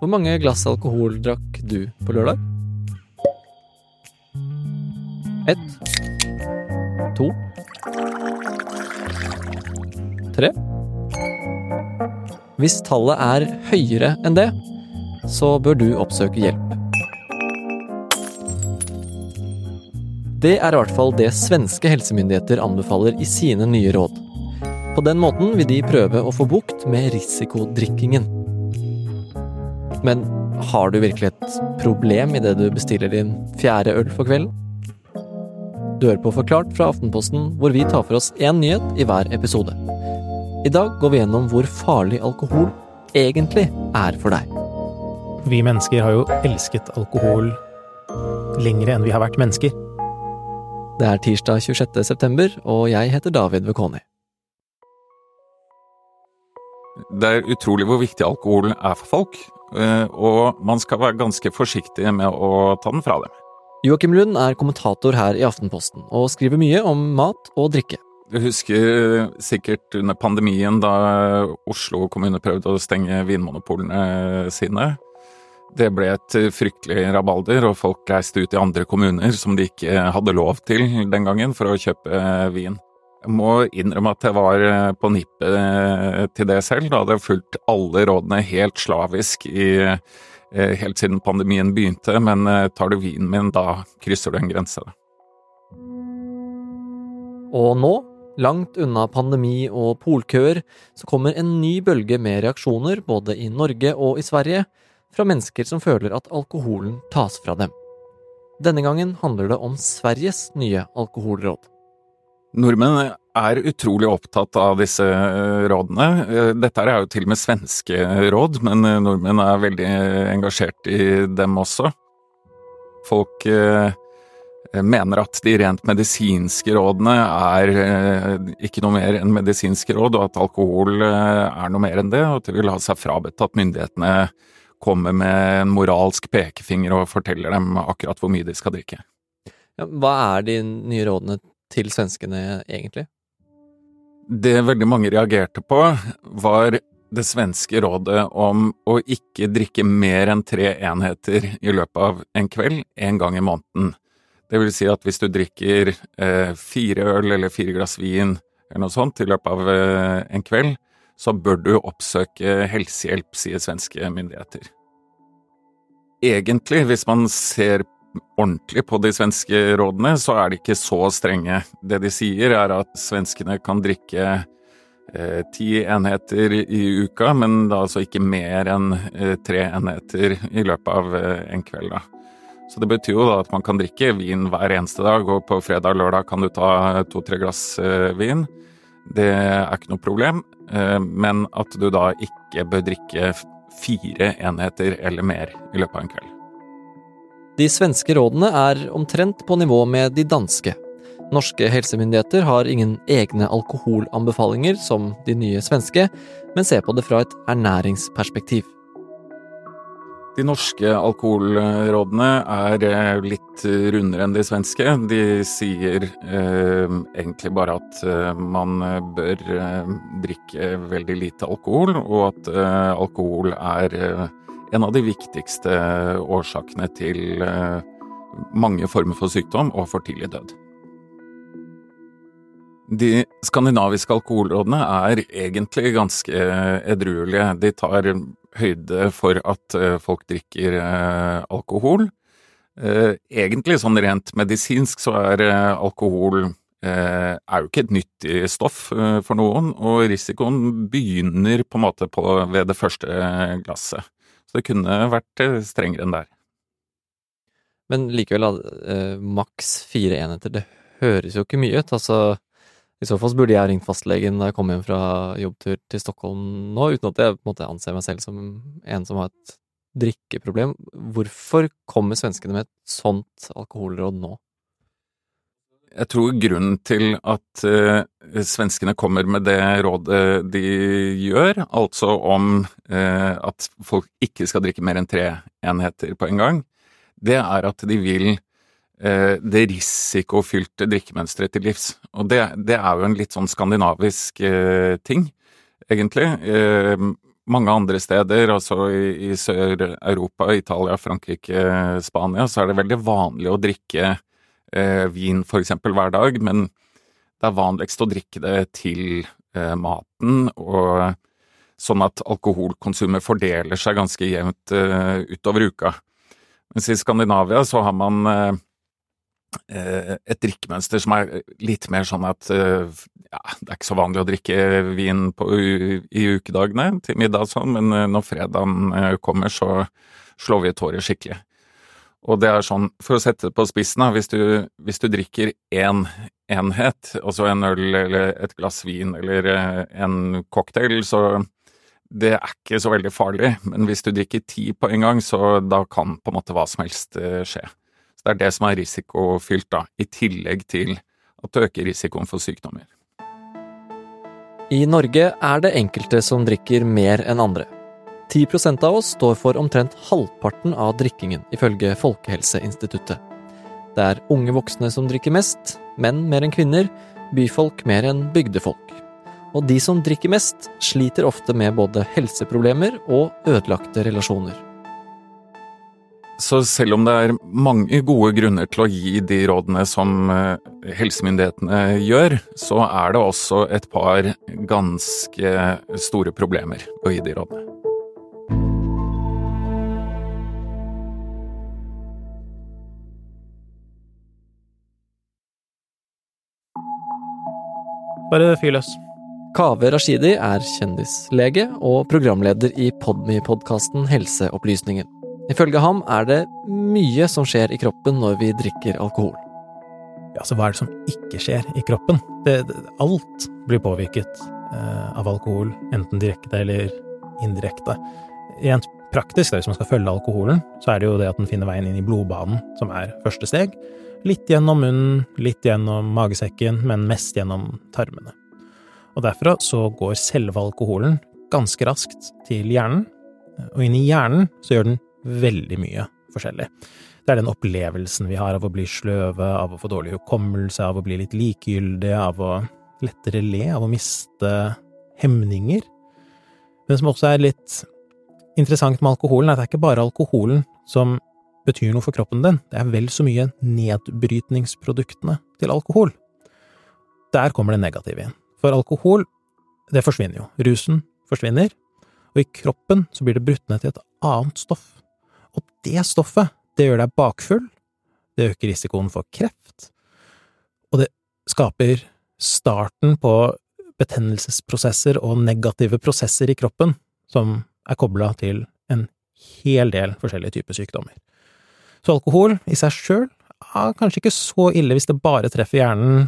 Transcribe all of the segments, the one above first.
Hvor mange glass alkohol drakk du på lørdag? Ett. To. Tre. Hvis tallet er høyere enn det, så bør du oppsøke hjelp. Det er i hvert fall det svenske helsemyndigheter anbefaler i sine nye råd. På den måten vil de prøve å få bukt med risikodrikkingen. Men har du virkelig et problem idet du bestiller din fjerde øl for kvelden? Du hører på Forklart fra Aftenposten, hvor vi tar for oss én nyhet i hver episode. I dag går vi gjennom hvor farlig alkohol egentlig er for deg. Vi mennesker har jo elsket alkohol lengre enn vi har vært mennesker. Det er tirsdag 26. september, og jeg heter David Vekoni. Det er utrolig hvor viktig alkohol er for folk, og man skal være ganske forsiktig med å ta den fra dem. Joakim Lund er kommentator her i Aftenposten, og skriver mye om mat og drikke. Du husker sikkert under pandemien da Oslo kommune prøvde å stenge vinmonopolene sine. Det ble et fryktelig rabalder, og folk reiste ut i andre kommuner som de ikke hadde lov til den gangen, for å kjøpe vin. Må innrømme at jeg var på nippet til det selv. Da hadde jeg fulgt alle rådene helt slavisk i, helt siden pandemien begynte, men tar du vinen min, da krysser du en grense. Og nå, langt unna pandemi og polkøer, så kommer en ny bølge med reaksjoner både i Norge og i Sverige fra mennesker som føler at alkoholen tas fra dem. Denne gangen handler det om Sveriges nye alkoholråd. Nordmenn er utrolig opptatt av disse rådene. Dette er jo til og med svenske råd, men nordmenn er veldig engasjert i dem også. Folk mener at de rent medisinske rådene er ikke noe mer enn medisinske råd, og at alkohol er noe mer enn det, og at de vil ha seg frabedt at myndighetene kommer med en moralsk pekefinger og forteller dem akkurat hvor mye de skal drikke. Ja, hva er de nye rådene til svenskene egentlig? Det veldig mange reagerte på, var det svenske rådet om å ikke drikke mer enn tre enheter i løpet av en kveld en gang i måneden. Det vil si at hvis du drikker eh, fire øl eller fire glass vin eller noe sånt i løpet av eh, en kveld, så bør du oppsøke helsehjelp, sier svenske myndigheter. Egentlig, hvis man ser ordentlig på de svenske rådene, så er de ikke så strenge. Det de sier er at svenskene kan drikke eh, ti enheter i uka, men da altså ikke mer enn eh, tre enheter i løpet av eh, en kveld. da. Så det betyr jo da at man kan drikke vin hver eneste dag, og på fredag og lørdag kan du ta to-tre glass vin. Det er ikke noe problem, men at du da ikke bør drikke fire enheter eller mer i løpet av en kveld. De svenske rådene er omtrent på nivå med de danske. Norske helsemyndigheter har ingen egne alkoholanbefalinger som de nye svenske, men ser på det fra et ernæringsperspektiv. De norske alkoholrådene er litt rundere enn de svenske. De sier eh, egentlig bare at eh, man bør eh, drikke veldig lite alkohol, og at alkohol er en av de viktigste årsakene til mange former for sykdom og for tidlig død. De skandinaviske alkoholrådene er egentlig ganske edruelige. De tar høyde for at folk drikker alkohol. Egentlig sånn rent medisinsk så er alkohol er jo ikke et nyttig stoff for noen, og risikoen begynner på en måte på, ved det første glasset. Så det kunne vært strengere enn der. Men likevel, eh, maks fire enheter, det høres jo ikke mye ut. Altså, i så fall burde jeg ringt fastlegen da jeg kom hjem fra jobbtur til Stockholm nå, uten at jeg på en måte anser meg selv som en som har et drikkeproblem. Hvorfor kommer svenskene med et sånt alkoholråd nå? Jeg tror grunnen til at eh, svenskene kommer med det rådet de gjør, altså om eh, at folk ikke skal drikke mer enn tre enheter på en gang, det er at de vil eh, det risikofylte drikkemønsteret til livs. Og det, det, er jo en litt sånn skandinavisk ting, egentlig. mange andre steder, altså i, i Sør-Europa, Italia, Frankrike, Spania, så er det veldig vanlig å drikke eh, vin eksempel hver dag, men det er vanligst å drikke det til eh, maten, og sånn at alkoholkonsumet fordeler seg ganske jevnt eh, utover uka. Mens i Skandinavia så har man eh, Eh, et drikkemønster som er litt mer sånn at eh, ja, det er ikke så vanlig å drikke vin på, i ukedagene til middag og sånn, men eh, når fredagen kommer, så slår vi et tåret skikkelig. Og det er sånn, for å sette det på spissen, da, hvis du, hvis du drikker én enhet, altså en øl eller et glass vin eller en cocktail, så det er ikke så veldig farlig. Men hvis du drikker ti på en gang, så da kan på en måte hva som helst skje. Så Det er det som er risikofylt, da, i tillegg til at det øker risikoen for sykdommer. I Norge er det enkelte som drikker mer enn andre. 10% av oss står for omtrent halvparten av drikkingen, ifølge Folkehelseinstituttet. Det er unge voksne som drikker mest, menn mer enn kvinner, byfolk mer enn bygdefolk. Og de som drikker mest, sliter ofte med både helseproblemer og ødelagte relasjoner. Så selv om det er mange gode grunner til å gi de rådene som eh, helsemyndighetene gjør, så er det også et par ganske store problemer å gi de rådene. Bare fyr løs. Kaveh Rashidi er kjendislege og programleder i Podme-podkasten Helseopplysningen. Ifølge ham er det mye som skjer i kroppen når vi drikker alkohol. Ja, så hva er det som ikke skjer i kroppen? Det, det, alt blir påvirket eh, av alkohol, enten direkte eller indirekte. Rent praktisk, hvis man skal følge alkoholen, så er det jo det at den finner veien inn i blodbanen som er første steg. Litt gjennom munnen, litt gjennom magesekken, men mest gjennom tarmene. Og derfra så går selve alkoholen ganske raskt til hjernen, og inn i hjernen så gjør den veldig mye forskjellig. Det er den opplevelsen vi har av å bli sløve, av å få dårlig hukommelse, av å bli litt likegyldige, av å lettere le, av å miste hemninger. Men det som også er litt interessant med alkoholen, er at det er ikke bare alkoholen som betyr noe for kroppen din, det er vel så mye nedbrytningsproduktene til alkohol. Der kommer det negative inn. For alkohol, det forsvinner jo. Rusen forsvinner, og i kroppen så blir det brutt ned til et annet stoff og det stoffet, det gjør deg bakfull, det øker risikoen for kreft, og det skaper starten på betennelsesprosesser og negative prosesser i kroppen som er kobla til en hel del forskjellige typer sykdommer. Så alkohol i seg sjøl er kanskje ikke så ille hvis det bare treffer hjernen,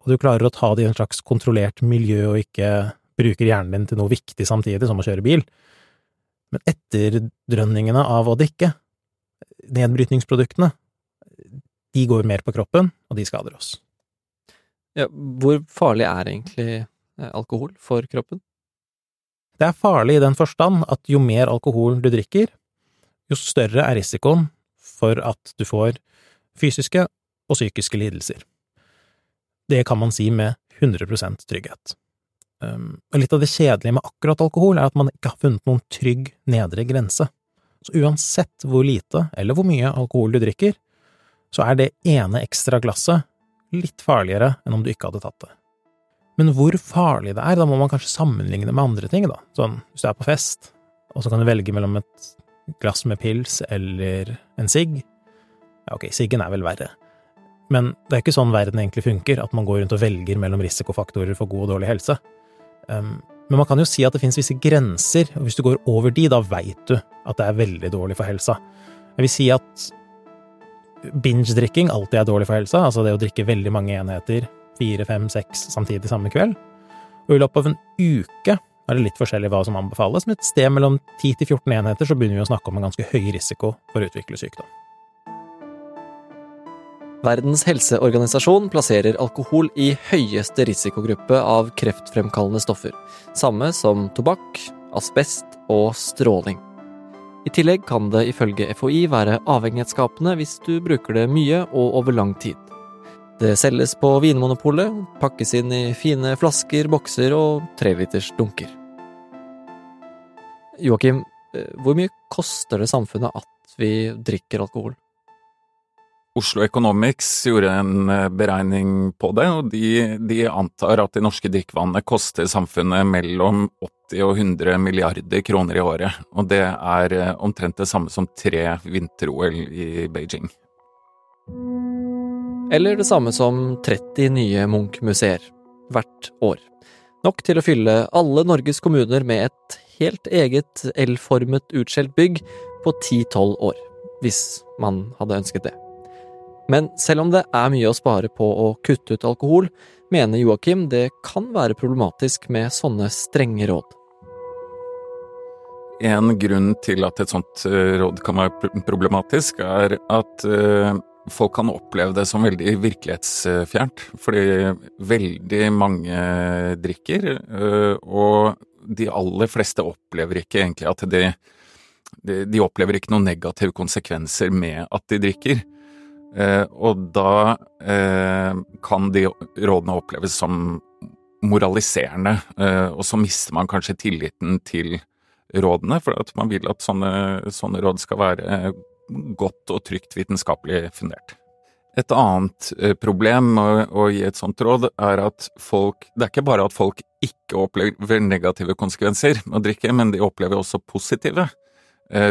og du klarer å ta det i en slags kontrollert miljø og ikke bruker hjernen din til noe viktig samtidig, som å kjøre bil. Men etterdrønningene av å drikke, nedbrytningsproduktene, de går mer på kroppen, og de skader oss. Ja, hvor farlig er egentlig eh, alkohol for kroppen? Det er farlig i den forstand at jo mer alkohol du drikker, jo større er risikoen for at du får fysiske og psykiske lidelser. Det kan man si med 100% trygghet. Um, og litt av det kjedelige med akkurat alkohol er at man ikke har funnet noen trygg nedre grense. Så uansett hvor lite eller hvor mye alkohol du drikker, så er det ene ekstra glasset litt farligere enn om du ikke hadde tatt det. Men hvor farlig det er, da må man kanskje sammenligne med andre ting, da. Sånn, hvis du er på fest, og så kan du velge mellom et glass med pils eller en sigg. Ja, ok, siggen er vel verre. Men det er ikke sånn verden egentlig funker, at man går rundt og velger mellom risikofaktorer for god og dårlig helse. Um, men man kan jo si at det finnes visse grenser, og hvis du går over de, da veit du at det er veldig dårlig for helsa. Jeg vil si at binge-drikking alltid er dårlig for helsa, altså det å drikke veldig mange enheter, fire, fem, seks samtidig samme kveld. Og i løpet av en uke er det litt forskjellig hva som anbefales, men et sted mellom 10 til 14 enheter så begynner vi å snakke om en ganske høy risiko for å utvikle sykdom. Verdens helseorganisasjon plasserer alkohol i høyeste risikogruppe av kreftfremkallende stoffer, samme som tobakk, asbest og stråling. I tillegg kan det ifølge FHI være avhengighetsskapende hvis du bruker det mye og over lang tid. Det selges på Vinmonopolet, pakkes inn i fine flasker, bokser og treliters dunker. Joakim, eh, hvor mye koster det samfunnet at vi drikker alkohol? Oslo Economics gjorde en eh, beregning på det, og de, de antar at de norske drikkevannene koster samfunnet mellom 80 og 100 milliarder kroner i året. Og det er eh, omtrent det samme som tre vinter-OL i Beijing. Eller det samme som 30 nye Munch-museer hvert år. Nok til å fylle alle Norges kommuner med et helt eget L-formet utskjelt bygg på 10–12 år, hvis man hadde ønsket det. Men selv om det er mye å spare på å kutte ut alkohol, mener Joakim det kan være problematisk med sånne strenge råd. En grunn til at et sånt eh, råd kan være problematisk, er at eh, folk kan oppleve det som veldig virkelighetsfjernt. Fordi veldig mange drikker, eh, og de aller fleste opplever ikke egentlig at de, de opplever ikke noen negative konsekvenser med at de drikker. Eh, og da eh, kan de rådene oppleves som moraliserende, og så mister man kanskje tilliten til rådene, for at man vil at sånne, sånne råd skal være godt og trygt vitenskapelig fundert. Et annet problem med å gi et sånt råd, er at folk Det er ikke bare at folk ikke opplever negative konsekvenser med å drikke, men de opplever også positive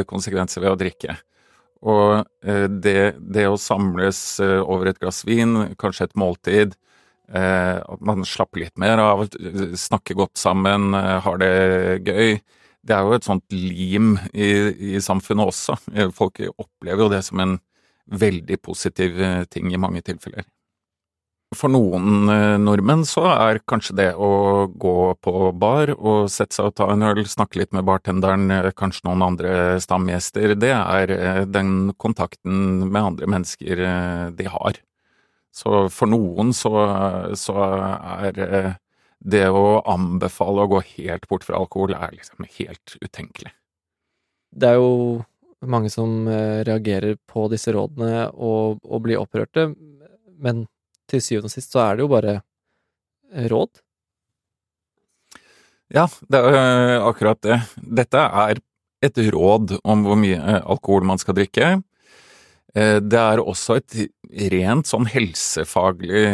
konsekvenser ved å drikke. Og eh, det, det, å samles eh, over et glass vin, kanskje et måltid, eh, at man slapper litt mer av, snakker godt sammen, har det gøy, det er jo et sånt lim i, i samfunnet også. Folk opplever jo det som en veldig positiv ting i mange tilfeller. For noen eh, nordmenn så er kanskje det å gå på bar og sette seg og ta en øl, snakke litt med bartenderen, eh, kanskje noen andre stamgjester, det er eh, den kontakten med andre mennesker de har. Så for noen så, så er det å anbefale å gå helt bort fra alkohol er liksom helt utenkelig. Det er jo mange som reagerer på disse rådene og, og blir opprørte, men til syvende og sist så er det jo bare eh, råd. Ja, det er eh, akkurat det. Dette er et råd om hvor mye eh, alkohol man skal drikke. Det er også et rent sånn helsefaglig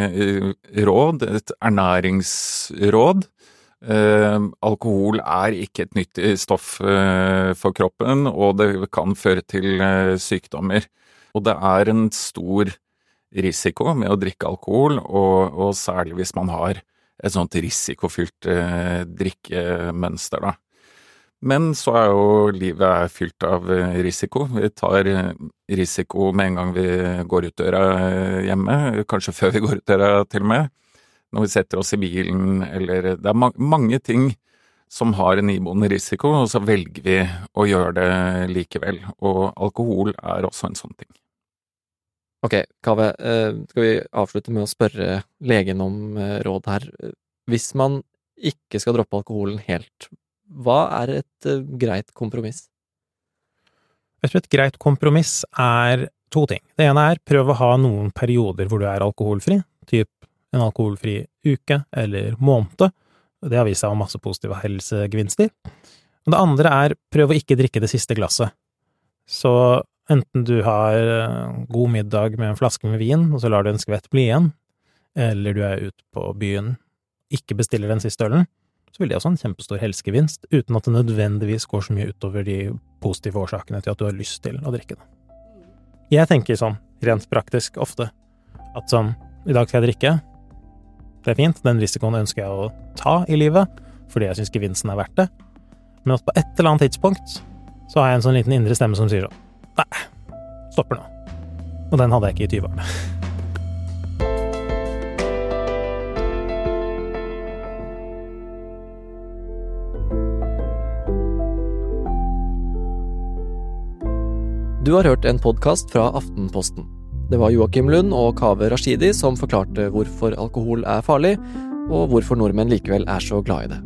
råd, et ernæringsråd. alkohol er ikke et nyttig stoff for kroppen, og det kan føre til sykdommer. Og det er en stor risiko med å drikke alkohol, og, og særlig hvis man har et sånt risikofylt eh, drikkemønster, da. Men så er jo livet fylt av eh, risiko. Vi tar eh, risiko med en gang vi går ut døra eh, hjemme, kanskje før vi går ut døra til og med. Når vi setter oss i bilen, eller Det er ma mange ting som har en iboende risiko, og så velger vi å gjøre det likevel. Og alkohol er også en sånn ting. Ok, Kaveh, eh, skal vi avslutte med å spørre legen om råd her. Hvis man ikke skal droppe alkoholen helt, hva er et eh, greit kompromiss? Jeg tror et greit kompromiss er to ting. Det ene er prøv å ha noen perioder hvor du er alkoholfri, typ en alkoholfri uke eller måned. Det har vist seg å ha masse positive helsegevinster. Og det andre er prøv å ikke drikke det siste glasset. Så Enten du har eh, god middag med en flaske med vin, og så lar du en skvett bli igjen, eller du er ute på byen, ikke bestiller den siste ølen, så vil det også ha en kjempestor helsegevinst, uten at det nødvendigvis går så mye utover de positive årsakene til at du har lyst til å drikke det. Jeg tenker sånn, rent praktisk, ofte, at sånn, i dag skal jeg drikke, det er fint, den risikoen ønsker jeg å ta i livet, fordi jeg syns gevinsten er verdt det, men at på et eller annet tidspunkt så har jeg en sånn liten indre stemme som sier sånn Nei, stopper nå. Og den hadde jeg ikke i 20-årene. Du har hørt en podkast fra Aftenposten. Det var Joakim Lund og Kaveh Rashidi som forklarte hvorfor alkohol er farlig, og hvorfor nordmenn likevel er så glad i det.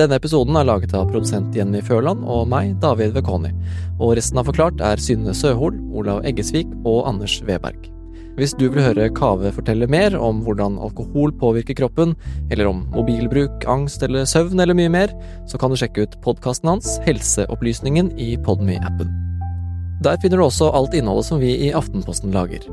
Denne episoden er laget av produsent Jenny Førland og meg, David Vekoni. Og resten av Forklart er Synne Søhol, Olav Eggesvik og Anders Weberg. Hvis du vil høre Kave fortelle mer om hvordan alkohol påvirker kroppen, eller om mobilbruk, angst eller søvn eller mye mer, så kan du sjekke ut podkasten hans Helseopplysningen i Podme-appen. Der finner du også alt innholdet som vi i Aftenposten lager.